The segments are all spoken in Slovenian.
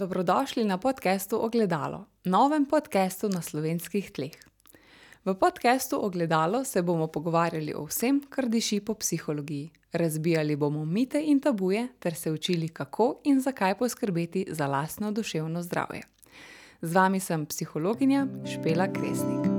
Dobrodošli na podkastu Ogledalo, novem podkastu na slovenskih tleh. V podkastu Ogledalo se bomo pogovarjali o vsem, kar diši po psihologiji. Razbijali bomo mite in tabuje, ter se učili, kako in zakaj poskrbeti za lastno duševno zdravje. Z vami sem psihologinja Špela Kresnik.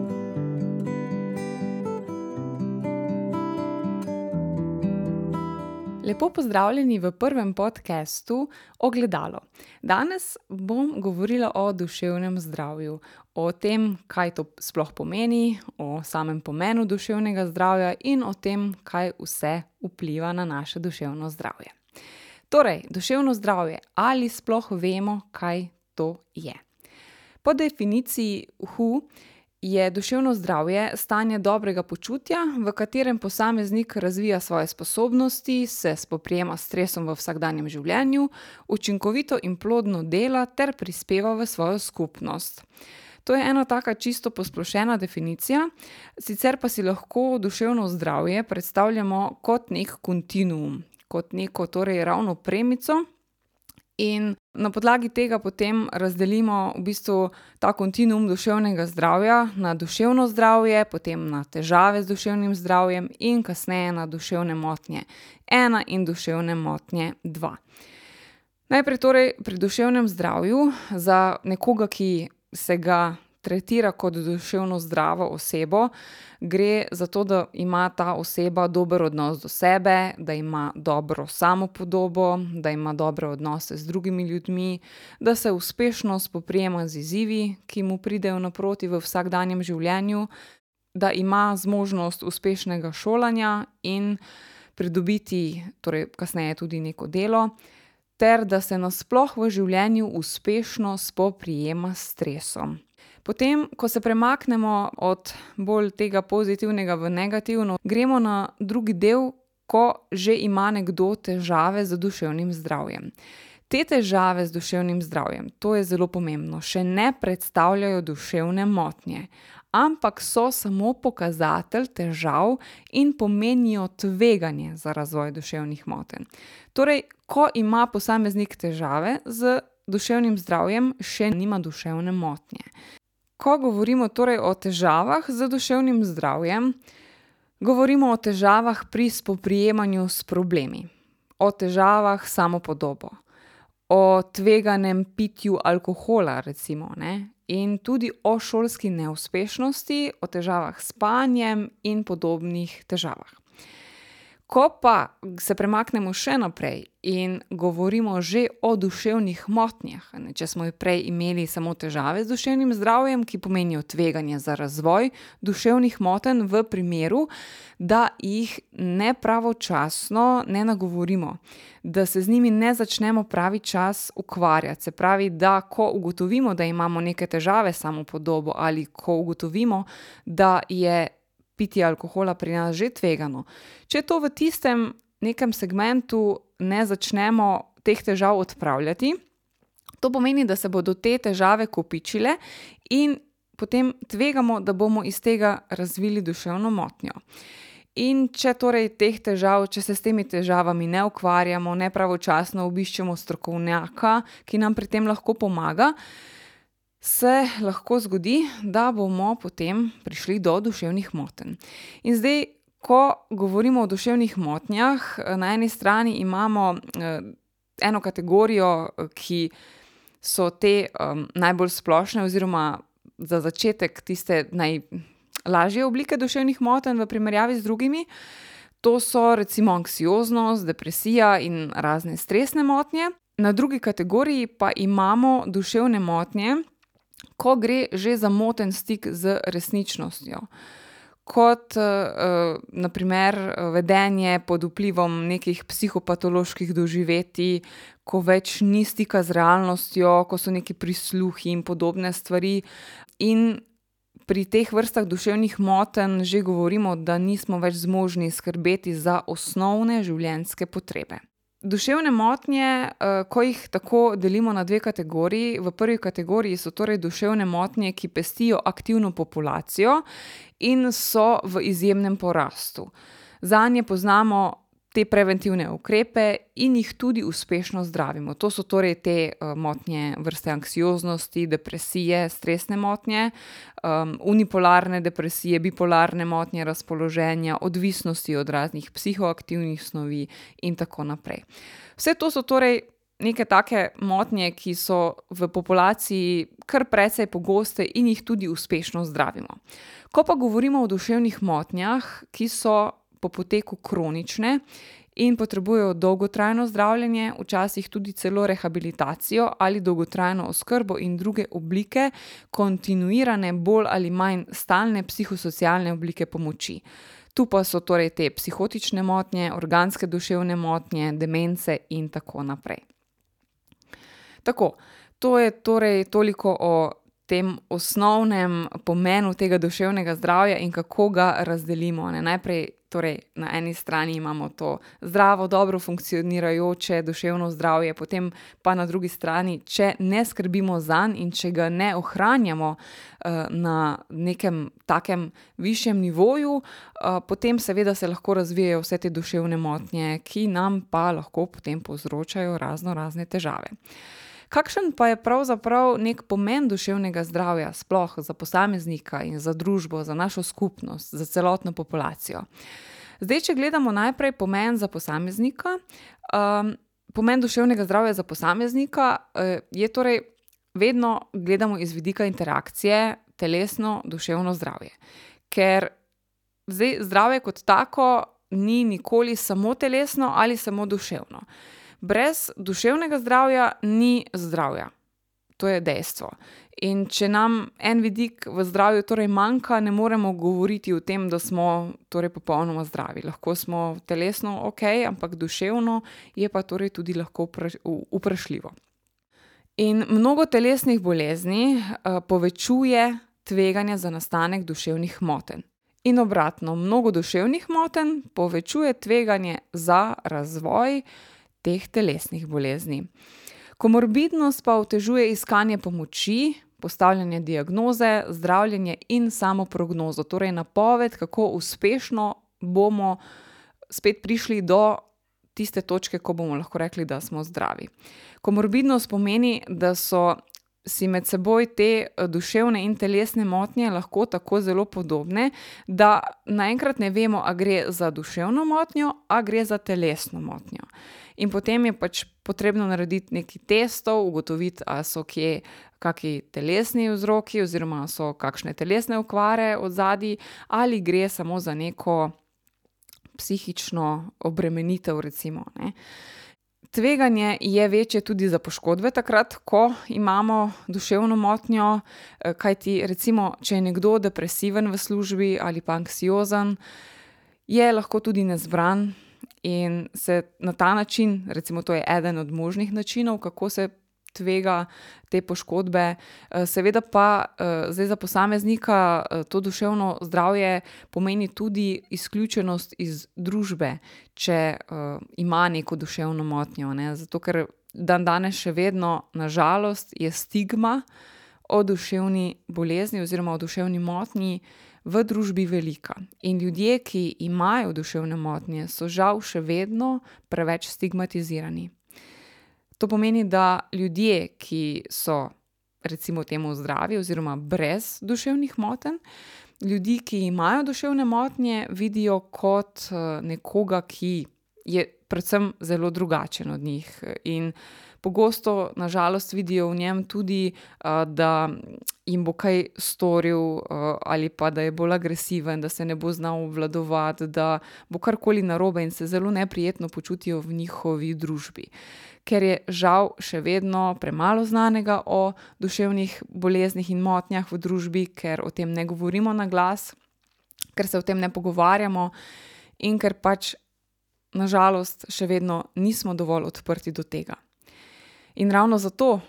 Lepo pozdravljeni v prvem podkastu Ogledalo. Danes bom govorila o duševnem zdravju, o tem, kaj to sploh pomeni, o samem pomenu duševnega zdravja in o tem, kaj vse vpliva na naše duševno zdravje. Torej, duševno zdravje, ali sploh vemo, kaj to je? Po definiciji WHO je duševno zdravje stanje dobrega počutja, v katerem posameznik razvija svoje sposobnosti, se spoprijema s stresom v vsakdanjem življenju, učinkovito in plodno dela ter prispeva v svojo skupnost. To je ena taka čisto posplošena definicija, sicer pa si lahko duševno zdravje predstavljamo kot nek kontinuum, kot neko torej ravno premico. In na podlagi tega potem razdelimo v bistvu ta kontinuum duševnega zdravja na duševno zdravje, potem na težave z duševnim zdravjem in kasneje na duševne motnje ena in duševne motnje dva. Najprej torej pri duševnem zdravju za nekoga, ki se ga tretira kot duševno zdravo osebo, gre za to, da ima ta oseba dober odnos do sebe, da ima dobro samopodobo, da ima dobre odnose z drugimi ljudmi, da se uspešno spoprijema z izzivi, ki mu pridejo naproti v vsakdanjem življenju, da ima zmožnost uspešnega šolanja in pridobiti torej kasneje tudi neko delo ter da se nasploh v življenju uspešno spoprijema s stresom. Potem ko se premaknemo od bolj tega pozitivnega v negativno, gremo na drugi del, ko že ima nekdo težave z duševnim zdravjem. Te težave z duševnim zdravjem, to je zelo pomembno, še ne predstavljajo duševne motnje, ampak so samo pokazatelj težav in pomenijo tveganje za razvoj duševnih motenj. Torej, ko ima posameznik težave z duševnim zdravjem, še nima duševne motnje. Ko govorimo torej o težavah z duševnim zdravjem, govorimo o težavah pri spoprijemanju s problemi, o težavah s samopodobo, o tveganem pitju alkohola, recimo, ne, in tudi o šolski neuspešnosti, o težavah s spanjem in podobnih težavah. Ko pa se premaknemo še naprej in govorimo že o duševnih motnjah, ne, če smo prej imeli samo težave z duševnim zdravjem, ki pomenijo tveganje za razvoj duševnih motenj v primeru, da jih nepravočasno ne nagovorimo, da se z njimi ne začnemo pravi čas ukvarjati, se pravi, da ko ugotovimo, da imamo neke težave s samopodobo, ali ko ugotovimo, da je pitje alkohola pri nas že tvegano. Če to v tistem nekem segmentu ne začnemo teh težav odpravljati, to pomeni, da se bodo te težave kopičile in potem tvegamo, da bomo iz tega razvili duševno motnjo. In če torej teh težav, če se s temi težavami ne ukvarjamo, ne pravočasno obiščemo strokovnjaka, ki nam pri tem lahko pomaga, se lahko zgodi, da bomo potem prišli do duševnih motenj. In zdaj, ko govorimo o duševnih motnjah, na eni strani imamo, eno kategorijo, ki so te, najbolj splošne oziroma za začetek tiste najlažje oblike duševnih motenj v primerjavi z drugimi. To so recimo anksioznost, depresija in razne stresne motnje. Na drugi kategoriji pa imamo duševne motnje, ko gre že za moten stik z resničnostjo. Kot, na primer, vedenje pod vplivom nekih psihopatoloških doživetij, ko več ni stika z realnostjo, ko so neki prisluhi in podobne stvari. In pri teh vrstah duševnih motenj že govorimo, da nismo več zmožni skrbeti za osnovne življenjske potrebe. Duševne motnje, ko jih tako delimo na dve kategoriji, v prvi kategoriji so torej duševne motnje, ki pestijo aktivno populacijo in so v izjemnem porastu. Zanje poznamo te preventivne ukrepe in jih tudi uspešno zdravimo. To so torej te uh, motnje vrste anksioznosti, depresije, stresne motnje, um, unipolarne depresije, bipolarne motnje razpoloženja, odvisnosti od raznih psihoaktivnih snovi in tako naprej. Vse to so torej. Neke take motnje, ki so v populaciji kar precej pogoste in jih tudi uspešno zdravimo. Ko pa govorimo o duševnih motnjah, ki so po poteku kronične in potrebujejo dolgotrajno zdravljenje, včasih tudi celo rehabilitacijo ali dolgotrajno oskrbo in druge oblike kontinuirane, bolj ali manj stalne psihosocialne oblike pomoči. Tu pa so torej te psihotične motnje, organske duševne motnje, demence in tako naprej. Tako, to je torej toliko o tem osnovnem pomenu tega duševnega zdravja in kako ga razdelimo. Ne? Najprej, torej, na eni strani imamo to zdravo, dobro funkcionirajoče duševno zdravje, potem pa na drugi strani, če ne skrbimo za njega in če ga ne ohranjamo uh, na nekem takem višjem nivoju, uh, potem seveda se lahko razvijajo vse te duševne motnje, ki nam pa lahko potem povzročajo razno razne težave. Kakšen pa je pravzaprav nek pomen duševnega zdravja, sploh za posameznika in za družbo, za našo skupnost, za celotno populacijo? Zdaj, če gledamo najprej pomen za posameznika, um, pomen duševnega zdravja za posameznika uh, je torej vedno gledamo iz vidika interakcije telesno, duševno zdravje. Ker zdaj, zdravje kot tako ni nikoli samo telesno ali samo duševno. Brez duševnega zdravja ni zdravja. To je dejstvo. In če nam en vidik v zdravju torej manjka, ne moremo govoriti o tem, da smo torej popolnoma zdravi. Lahko smo telesno ok, ampak duševno je pa torej tudi lahko vprašljivo. In mnogo telesnih bolezni uh, povečuje tveganje za nastanek duševnih motenj. In obratno, mnogo duševnih motenj povečuje tveganje za razvoj uh, teh telesnih bolezni. Komorbidnost pa otežuje iskanje pomoči, postavljanje diagnoze, zdravljenje in samo prognozo, torej napoved, kako uspešno bomo spet prišli do tiste točke, ko bomo lahko rekli, da smo zdravi. Komorbidnost pomeni, da so si med seboj te duševne in telesne motnje lahko tako zelo podobne, da naenkrat ne vemo, ali gre za duševno motnjo, ali gre za telesno motnjo. In potem je pač potrebno narediti nekaj testov, ugotoviti, ali so kje kakšni telesni vzroki, oziroma so kakšne telesne okvare od zadaj, ali gre samo za neko psihično obremenitev, recimo. Tveganje je večje tudi za poškodbe, takrat, ko imamo duševno motnjo, eh, kajti, recimo, če je nekdo depresiven v službi ali pa anksiozen, je lahko tudi nezbran in se na ta način, recimo, to je eden od možnih načinov, kako se tvega te poškodbe. Eh, seveda pa eh, zdaj za posameznika eh, to duševno zdravje pomeni tudi izključenost iz družbe, če ima neko duševno motnjo. Ne? Zato, ker dan danes še vedno, nažalost, je stigma o duševni bolezni oziroma o duševni motnji. V družbi velika in ljudje, ki imajo duševne motnje, so žal še vedno preveč stigmatizirani. To pomeni, da ljudje, ki so, recimo, temu zdravi oziroma brez duševnih motenj, ljudi, ki imajo duševne motnje, vidijo kot nekoga, ki je predvsem zelo drugačen od njih. In pogosto, nažalost, vidijo v njem tudi, da jim bo kaj storil, eh, ali pa da je bolj agresiven, da se ne bo znal obvladovati, da bo karkoli narobe in se zelo neprijetno počutijo v njihovi družbi ker je žal še vedno premalo znanega o duševnih boleznih in motnjah v družbi, ker o tem ne govorimo na glas, ker se o tem ne pogovarjamo in ker pač nažalost še vedno nismo dovolj odprti do tega. In ravno zato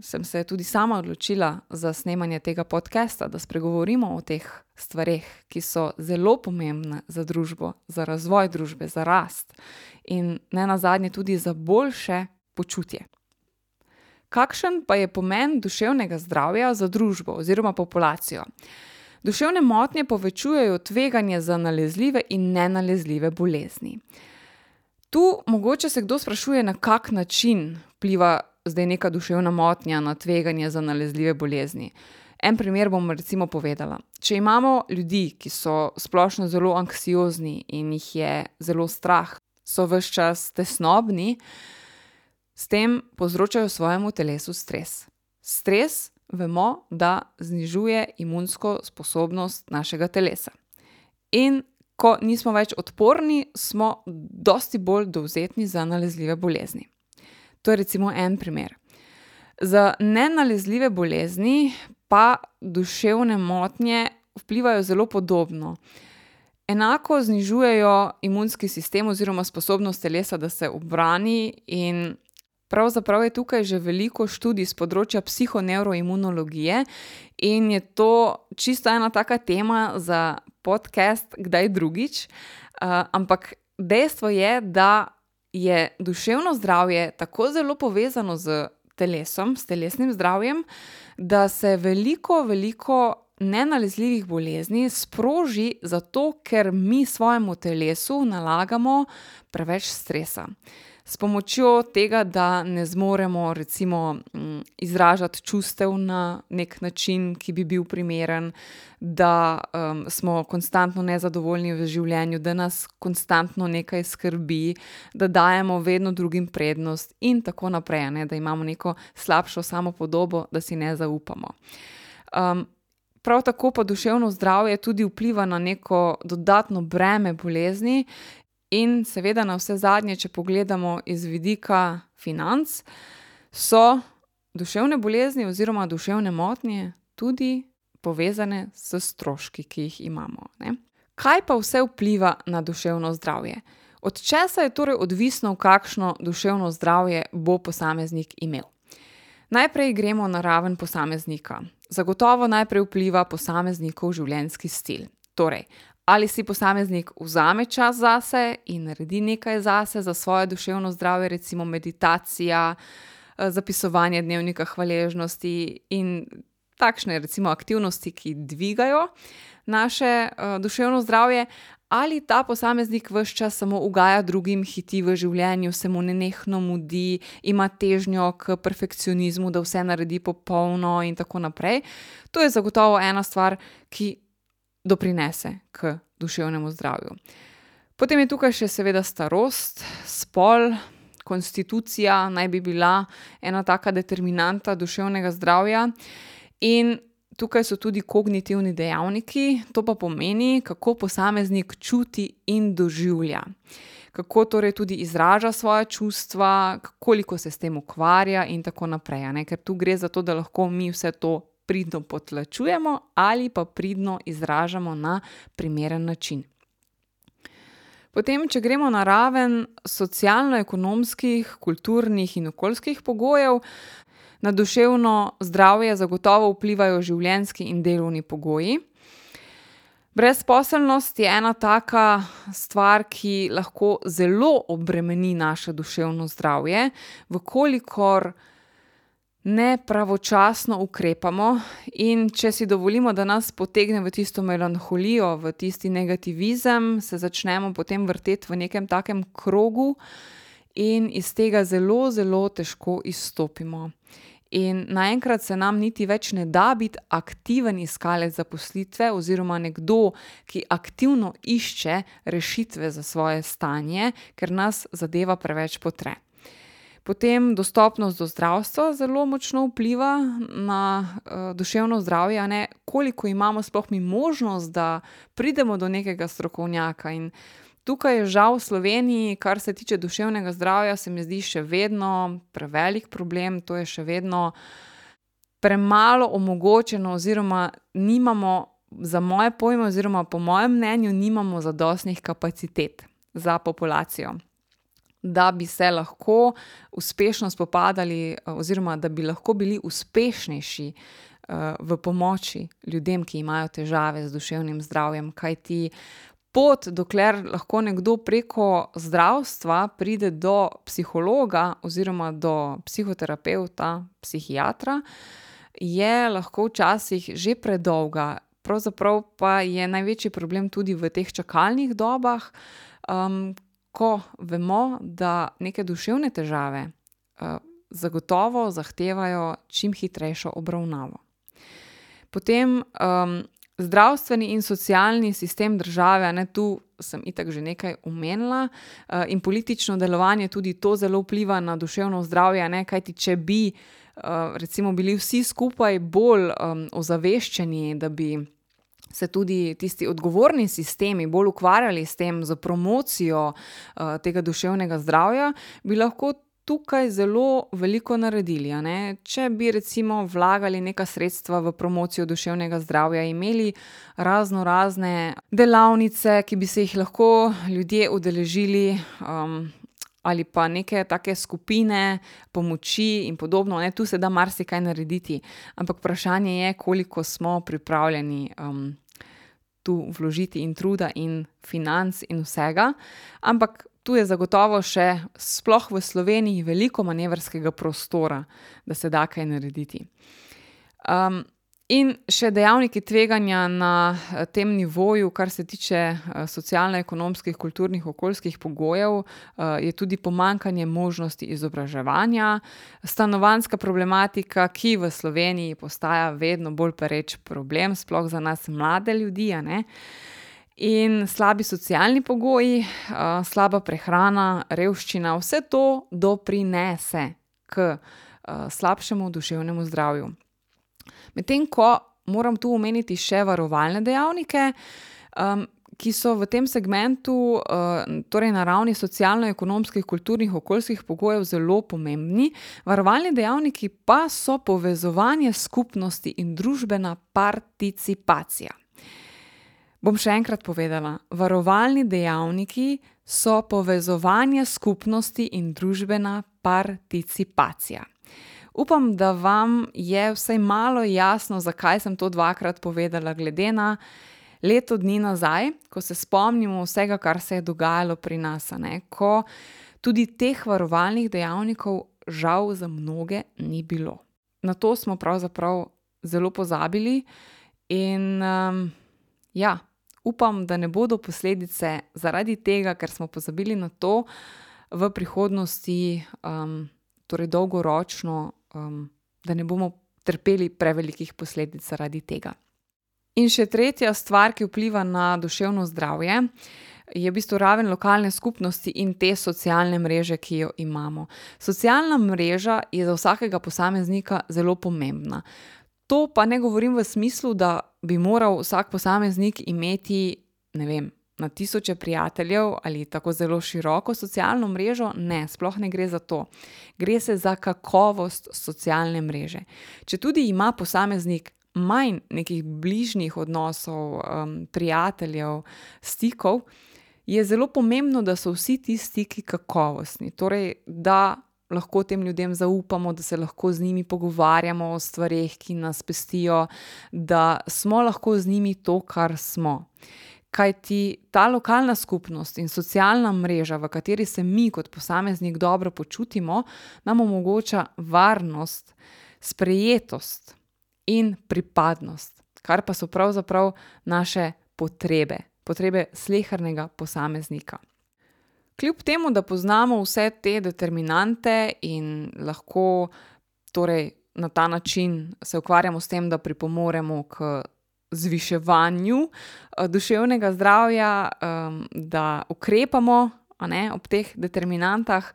sem se tudi sama odločila za snemanje tega podcasta, da spregovorimo o teh stvarih, ki so zelo pomembne za družbo, za razvoj družbe, za rast in ne nazadnje tudi za boljše počutje. Kakšen pa je pomen duševnega zdravja za družbo oziroma populacijo? Duševne motnje povečujejo tveganje za nalezljive in nenalezljive bolezni. Tu mogoče se kdo sprašuje, na kak način vpliva zdaj neka duševna motnja na tveganje za nalezljive bolezni. En primer bom recimo povedala. Če imamo ljudi, ki so splošno zelo anksiozni in jih je zelo strah, so ves čas tesnobni, s tem povzročajo svojemu telesu stres. Stres vemo, da znižuje imunsko sposobnost našega telesa. In ko nismo več odporni, smo dosti bolj dovzetni za nalezljive bolezni. To je recimo en primer. Za nenalezljive bolezni pa duševne motnje vplivajo zelo podobno. Enako znižujejo imunski sistem oziroma sposobnost telesa, da se ubrani, in pravzaprav je tukaj že veliko študij s področja psihonevroimunologije, in je to čisto ena taka tema za podcast kdaj drugič. ampak dejstvo je, da je duševno zdravje tako zelo povezano s telesom, s telesnim zdravjem, da se veliko, veliko nenalezljivih bolezni sproži zato, ker mi svojemu telesu nalagamo preveč stresa. S pomočjo tega, da ne zmoremo recimo, izražati čustev na neki način, ki bi bil primeren, da, smo konstantno nezadovoljni v življenju, da nas konstantno nekaj skrbi, da dajemo vedno drugim prednost in tako naprej, ne, da imamo neko slabšo samopodobo, da si ne zaupamo. prav tako pa duševno zdravje tudi vpliva na neko dodatno breme bolezni in seveda navsezadnje, če pogledamo iz vidika financ, so duševne bolezni oziroma duševne motnje tudi povezane s stroški, ki jih imamo, ne. Kaj pa vse vpliva na duševno zdravje? Od česa je torej odvisno, kakšno duševno zdravje bo posameznik imel? Najprej gremo na raven posameznika. Zagotovo najprej vpliva posameznikov življenjski stil. Torej, ali si posameznik vzame čas zase in naredi nekaj zase, za svoje duševno zdravje, recimo meditacija, zapisovanje dnevnika hvaležnosti in takšne recimo aktivnosti, ki dvigajo naše, duševno zdravje. Ali ta posameznik ves čas samo ugaja drugim, hiti v življenju, se mu nenehno mudi, ima težnjo k perfekcionizmu, da vse naredi popolno in tako naprej. To je zagotovo ena stvar, ki doprinese k duševnemu zdravju. Potem je tukaj še seveda starost, spol, konstitucija naj bi bila ena taka determinanta duševnega zdravja. In tukaj so tudi kognitivni dejavniki, to pa pomeni, kako posameznik čuti in doživlja. Kako torej tudi izraža svoja čustva, koliko se s tem ukvarja in tako naprej, ne, ker tu gre za to, da lahko mi vse to pridno potlačujemo ali pa pridno izražamo na primeren način. Potem če gremo na raven socialno-ekonomskih, kulturnih in okoljskih pogojev, na duševno zdravje zagotovo vplivajo življenjski in delovni pogoji. Brezposelnost je ena taka stvar, ki lahko zelo obremeni naše duševno zdravje, v kolikor ne pravočasno ukrepamo, in če si dovolimo, da nas potegne v tisto melanholijo, v tisti negativizem, se začnemo potem vrteti v nekem takem krogu in iz tega zelo, zelo težko izstopimo. In naenkrat se nam niti več ne da biti aktiven iskalec zaposlitve oziroma nekdo, ki aktivno išče rešitve za svoje stanje, ker nas zadeva preveč potre. Potem dostopnost do zdravstva zelo močno vpliva na, duševno zdravje, ne, koliko imamo sploh mi možnost, da pridemo do nekega strokovnjaka, in tukaj je žal v Sloveniji, kar se tiče duševnega zdravja, se mi zdi še vedno prevelik problem, to je še vedno premalo omogočeno oziroma nimamo, za moje pojme oziroma po mojem mnenju nimamo zadostnih kapacitet za populacijo. Da bi se lahko uspešno spopadali, oziroma da bi lahko bili uspešnejši, v pomoči ljudem, ki imajo težave z duševnim zdravjem, kajti pot, dokler lahko nekdo preko zdravstva pride do psihologa oziroma do psihoterapevta, psihiatra, je lahko včasih že predolga. Pravzaprav pa je največji problem tudi v teh čakalnih dobah, ko vemo, da neke duševne težave uh, zagotovo zahtevajo čim hitrejšo obravnavo. Potem um, zdravstveni in socialni sistem države, ne tu sem itak že nekaj omenila, uh, in politično delovanje tudi to zelo vpliva na duševno zdravje, ne kajti če bi. Uh, recimo, bili vsi skupaj bolj um, ozaveščeni, da bi se tudi tisti odgovorni sistemi bolj ukvarjali s tem, z promocijo uh, tega duševnega zdravja, bi lahko tukaj zelo veliko naredili. Če bi recimo vlagali neka sredstva v promocijo duševnega zdravja, imeli razno razne delavnice, ki bi se jih lahko ljudje udeležili. Um, Ali pa neke take skupine pomoči, in podobno, ne? tu se da marsikaj narediti, ampak vprašanje je, koliko smo pripravljeni um, tu vložiti in truda, in financ, in vsega. Ampak tu je zagotovo še, sploh v Sloveniji, veliko manevrskega prostora, da se da kaj narediti. In še dejavniki tveganja na eh, tem nivoju, kar se tiče uh, socialno-ekonomskih, kulturnih, okoljskih pogojev, uh, je tudi pomankanje možnosti izobraževanja, stanovanska problematika, ki v Sloveniji postaja vedno bolj pereč problem, sploh za nas, mlade ljudi. In slabi socialni pogoji, slaba prehrana, revščina, vse to doprinese k slabšemu duševnemu zdravju. Medtem ko moram tu omeniti še varovalne dejavnike, um, ki so v tem segmentu, uh, torej na ravni socialno-ekonomskih, kulturnih, okoljskih pogojev, zelo pomembni. Varovalni dejavniki pa so povezovanje skupnosti in družbena participacija. Bom še enkrat povedala, varovalni dejavniki so povezovanje skupnosti in družbena participacija. Upam, da vam je vsaj malo jasno, zakaj sem to dvakrat povedala, glede na leto dni nazaj, ko se spomnimo vsega, kar se je dogajalo pri nas, ne? ko tudi teh varovalnih dejavnikov, žal, za mnoge ni bilo. Na to smo pravzaprav zelo pozabili in um, ja upam, da ne bodo posledice zaradi tega, ker smo pozabili na to v prihodnosti, um, torej dolgoročno, um, da ne bomo trpeli prevelikih posledic zaradi tega. In še tretja stvar, ki vpliva na duševno zdravje. Je v bistvu raven lokalne skupnosti in te socialne mreže, ki jo imamo. Socialna mreža je za vsakega posameznika zelo pomembna. To pa ne govorim v smislu, da bi moral vsak posameznik imeti, ne vem, na tisoče prijateljev ali tako zelo široko socialno mrežo. Ne, sploh ne gre za to. Gre se za kakovost socialne mreže. Če tudi ima posameznik manj nekih bližnjih odnosov, um, prijateljev, stikov, je zelo pomembno, da so vsi ti stiki kakovostni. Torej, da lahko tem ljudem zaupamo, da se lahko z njimi pogovarjamo o stvarih, ki nas pestijo, da smo lahko z njimi to, kar smo. Kaj ti ta lokalna skupnost in socialna mreža, v kateri se mi kot posameznik dobro počutimo, nam omogoča varnost, sprejetost in pripadnost, kar pa so pravzaprav naše potrebe, potrebe slehrnega posameznika. Kljub temu, da poznamo vse te determinante in lahko torej, na ta način se ukvarjamo s tem, da pripomoremo k zviševanju uh, duševnega zdravja, um, da ukrepamo ne, ob teh determinantah.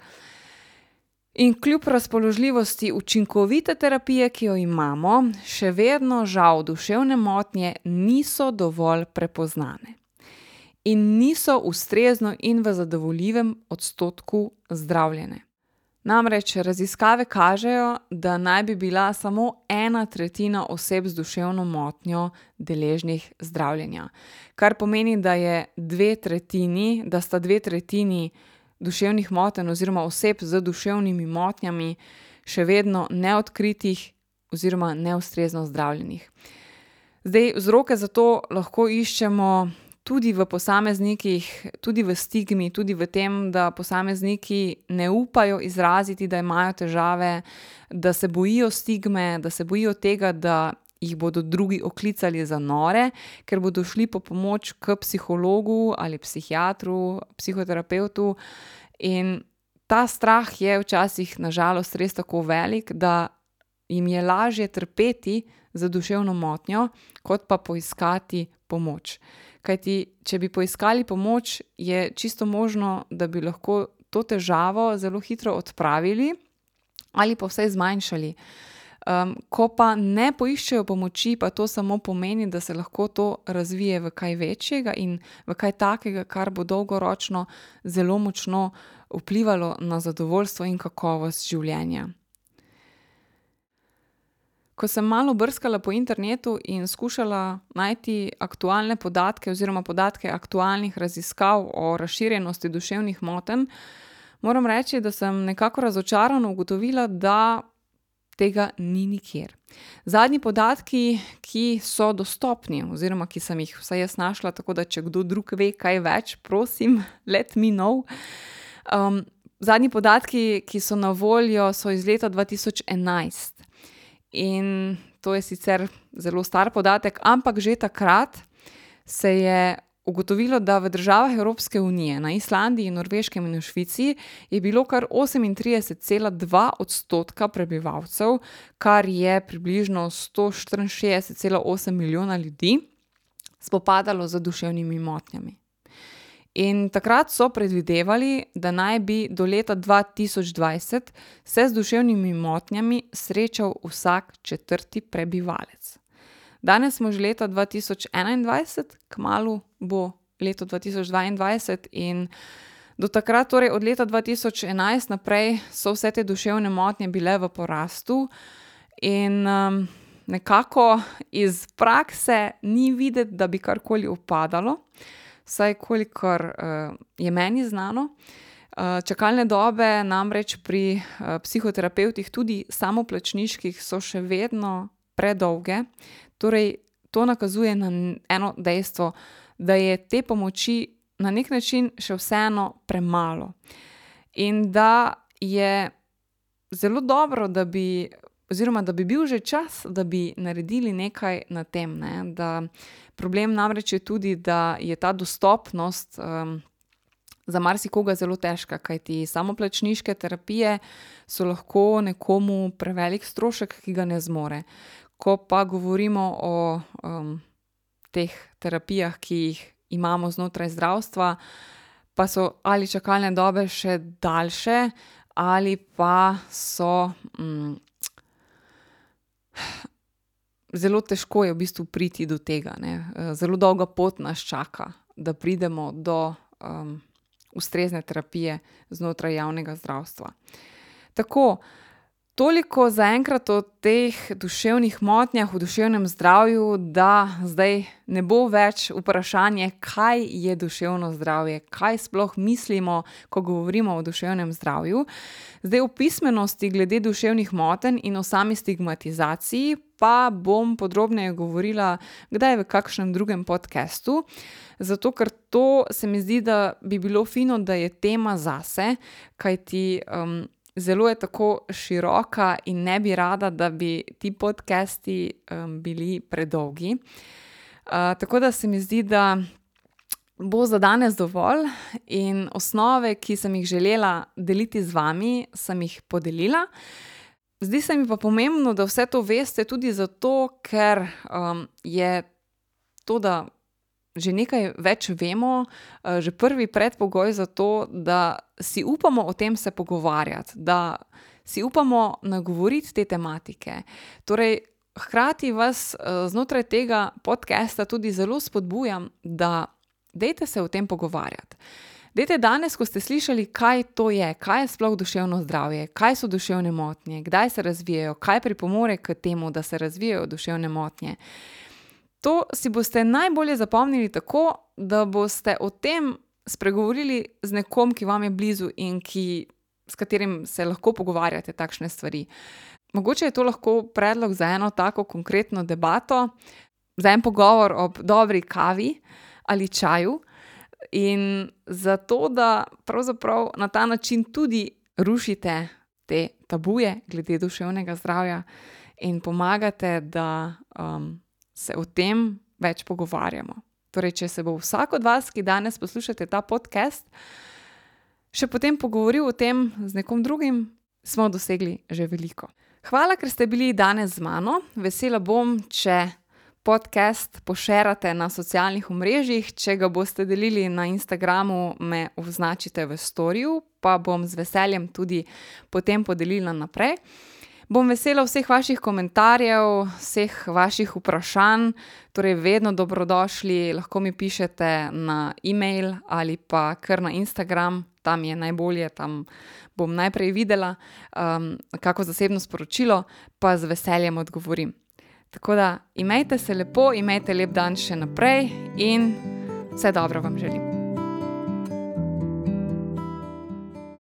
In kljub razpoložljivosti učinkovite terapije, ki jo imamo, še vedno žal duševne motnje niso dovolj prepoznane in niso ustrezno in v zadovoljivem odstotku zdravljene. Namreč raziskave kažejo, da naj bi bila samo ena tretjina oseb z duševno motnjo deležnih zdravljenja, kar pomeni, da, dve tretjini, da sta dve tretjini duševnih motenj oziroma oseb z duševnimi motnjami še vedno neodkritih oziroma neustrezno zdravljenih. Zdaj, vzroke za to lahko iščemo tudi v posameznikih, tudi v stigmi, tudi v tem, da posamezniki ne upajo izraziti, da imajo težave, da se bojijo stigme, da se bojijo tega, da jih bodo drugi oklicali za nore, ker bodo šli po pomoč k psihologu ali psihiatru, psihoterapeutu. In ta strah je včasih, nažalost, res tako velik, da jim je lažje trpeti za duševno motnjo, kot pa poiskati pomoč. Kajti, če bi poiskali pomoč, je čisto možno, da bi lahko to težavo zelo hitro odpravili ali pa vsaj zmanjšali. Um, ko pa ne poiščejo pomoči, pa to samo pomeni, da se lahko to razvije v kaj večjega in v kaj takega, kar bo dolgoročno zelo močno vplivalo na zadovoljstvo in kakovost življenja. Ko sem malo brskala po internetu in skušala najti aktualne podatke oziroma podatke aktualnih raziskav o razširjenosti duševnih motenj, moram reči, da sem nekako razočarano ugotovila, da tega ni nikjer. Zadnji podatki, ki so dostopni, oziroma ki sem jih vsaj jaz našla, tako da če kdo drug ve kaj več, prosim, let me know. Um, zadnji podatki, ki so na voljo, so iz leta 2011. In to je sicer zelo star podatek, ampak že takrat se je ugotovilo, da v državah Evropske unije, na Islandiji, Norveškem in v Švici, je bilo kar 38,2 odstotka prebivalcev, kar je približno 164,8 milijona ljudi, spopadalo z duševnimi motnjami. In takrat so predvidevali, da naj bi do leta 2020 se z duševnimi motnjami srečal vsak četrti prebivalec. Danes smo že leta 2021, kmalu bo leto 2022, in do takrat, torej od leta 2011 naprej, so vse te duševne motnje bile v porastu, in um, nekako iz prakse ni videti, da bi karkoli upadalo vsaj kolikor uh, je meni znano. Uh, čakalne dobe namreč pri uh, psihoterapevtih, tudi samoplačniških, so še vedno predolge. Torej, to nakazuje na eno dejstvo, da je te pomoči na nek način še vseeno premalo. In da je zelo dobro, da bi, oziroma da bi bil že čas, da bi naredili nekaj na tem. Ne? Da Problem namreč je tudi, da je ta dostopnost um, za marsikoga zelo težka, kajti samoplačniške terapije so lahko nekomu prevelik strošek, ki ga ne zmore. Ko pa govorimo o um, teh terapijah, ki jih imamo znotraj zdravstva, pa so ali čakalne dobe še daljše, ali pa so. Um, zelo težko je v bistvu priti do tega. Ne? Eh, zelo dolga pot nas čaka, da pridemo do um, ustrezne terapije znotraj javnega zdravstva. Tako, toliko za enkrat o teh duševnih motnjah, o duševnem zdravju, da zdaj ne bo več vprašanje, kaj je duševno zdravje, kaj sploh mislimo, ko govorimo o duševnem zdravju. Zdaj, o pismenosti glede duševnih motenj in o sami stigmatizaciji pa bom podrobneje govorila, kdaj v kakšnem drugem podkastu. Zato, ker to se mi zdi, da bi bilo fino, da je tema zase, kajti um, zelo je tako široka in ne bi rada, da bi ti podcasti um, bili predolgi. Uh, tako da se mi zdi, da bo za danes dovolj in osnove, ki sem jih želela deliti z vami, sem jih podelila. Zdi se mi pa pomembno, da vse to veste tudi zato, ker um, je to, da že nekaj več vemo, uh, že prvi predpogoj za to, da si upamo o tem se pogovarjati, da si upamo nagovoriti te tematike. Torej, hkrati vas uh, znotraj tega podcasta tudi zelo spodbujam, da dejte se o tem pogovarjati. Dajte danes, ko ste slišali, kaj to je, kaj je sploh duševno zdravje, kaj so duševne motnje, kdaj se razvijajo, kaj pripomore k temu, da se razvijajo duševne motnje. To si boste najbolje zapomnili tako, da boste o tem spregovorili z nekom, ki vam je blizu in ki, s katerim se lahko pogovarjate takšne stvari. Mogoče je to lahko predlog za eno tako konkretno debato, za en pogovor ob dobri kavi ali čaju. In zato, da pravzaprav na ta način tudi rušite te tabuje glede duševnega zdravja in pomagate, da um, se o tem več pogovarjamo. Torej, če se bo vsak od vas, ki danes poslušate ta podcast, še potem pogovoril o tem z nekom drugim, smo dosegli že veliko. Hvala, ker ste bili danes z mano. Vesela bom, če podcast pošerate na socialnih omrežjih. Če ga boste delili na Instagramu, me označite v storju, pa bom z veseljem tudi potem podelila naprej. Bom vesela vseh vaših komentarjev, vseh vaših vprašanj, torej vedno dobrodošli, lahko mi pišete na e-mail ali pa kar na Instagram, tam je najbolje, tam bom najprej videla um, kako zasebno sporočilo, pa z veseljem odgovorim. Tako da imejte se lepo, imejte lep dan še naprej in vse dobro vam želim.